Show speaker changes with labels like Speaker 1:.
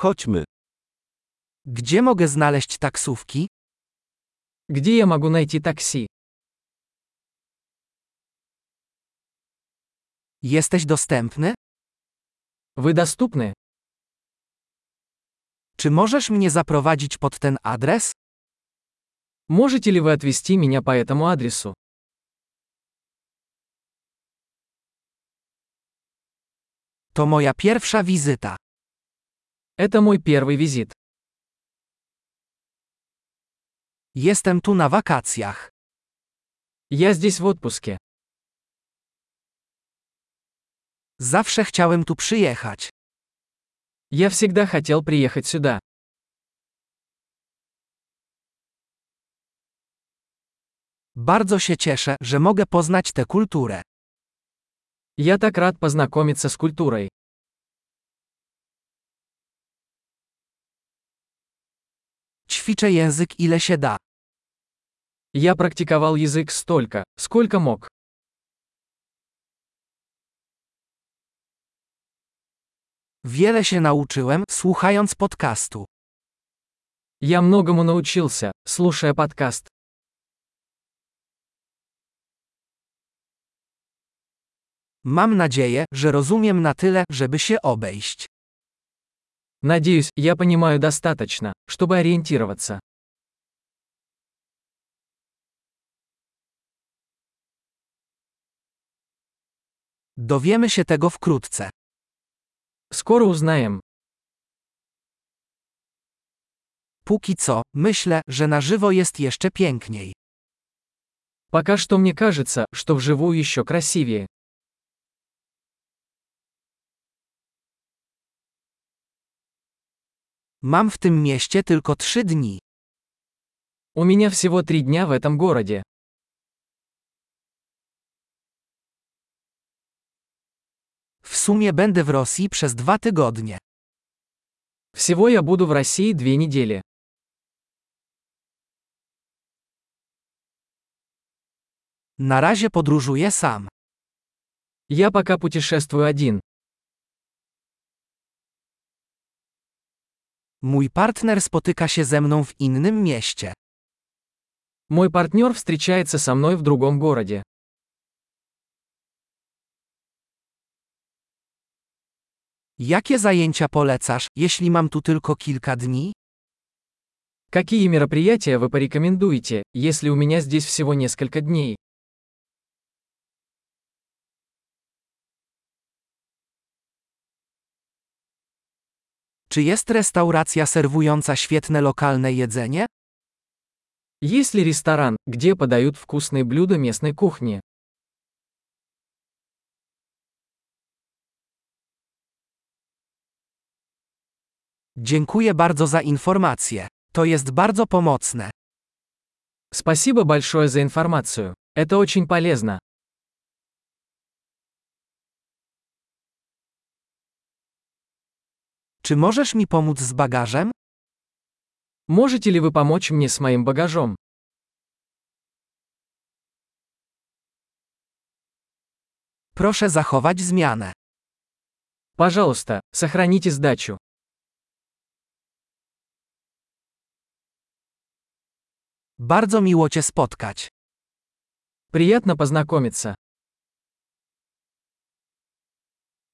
Speaker 1: Chodźmy.
Speaker 2: Gdzie mogę znaleźć taksówki?
Speaker 3: Где я могу найти такси?
Speaker 2: Jesteś dostępny?
Speaker 3: Вы доступны?
Speaker 2: Czy możesz mnie zaprowadzić pod ten adres?
Speaker 3: Можете ли вы отвезти меня по этому адресу?
Speaker 2: To moja pierwsza wizyta.
Speaker 3: Это мой первый визит.
Speaker 2: Jestem tu na wakacjach.
Speaker 3: Я здесь в отпуске.
Speaker 2: Zawsze chciałem tu przyjechać.
Speaker 3: Я всегда хотел приехать сюда.
Speaker 2: Bardzo się cieszę, że mogę poznać tę kulturę.
Speaker 3: Я так рад познакомиться с культурой.
Speaker 2: Ćwiczę język ile się da.
Speaker 3: Я практиковал язык столько, сколько мог.
Speaker 2: Wiele się nauczyłem, słuchając podcastu.
Speaker 3: Я многому научился, слушая подкаст.
Speaker 2: Mam nadzieję, że rozumiem na tyle, żeby się obejść.
Speaker 3: Надеюсь, я понимаю достаточно, чтобы ориентироваться.
Speaker 2: Dowiemy się tego wkrótce.
Speaker 3: Скоро узнаем.
Speaker 2: Póki co, myślę, że na żywo jest jeszcze piękniej.
Speaker 3: Пока что мне кажется, что вживую еще красивее.
Speaker 2: Mam w tym mieście tylko trzy dni.
Speaker 3: У меня всего три дня в этом городе.
Speaker 2: W sumie będę w Rosji przez dwa tygodnie.
Speaker 3: Всего я буду в России две недели.
Speaker 2: Na razie podróżuję sam.
Speaker 3: Я пока путешествую один.
Speaker 2: Mój partner spotyka się ze mną w innym mieście.
Speaker 3: Мой партнер встречается со мной в другом городе.
Speaker 2: Jakie zajęcia polecasz, jeśli mam tu tylko kilka dni?
Speaker 3: Какие мероприятия вы порекомендуете, если у меня здесь всего несколько дней?
Speaker 2: Czy jest restauracja serwująca świetne lokalne jedzenie?
Speaker 3: Есть ли ресторан, где подают вкусные блюда местной кухни?
Speaker 2: Dziękuję bardzo za informacje. To jest bardzo pomocne.
Speaker 3: Спасибо большое за информацию. Это очень полезно.
Speaker 2: Czy możesz mi pomóc z bagażem?
Speaker 3: Можете ли вы помочь мне с моим багажом?
Speaker 2: Proszę zachować zmianę.
Speaker 3: Пожалуйста, сохраните сдачу.
Speaker 2: Bardzo miło Cię spotkać.
Speaker 3: Приятно познакомиться.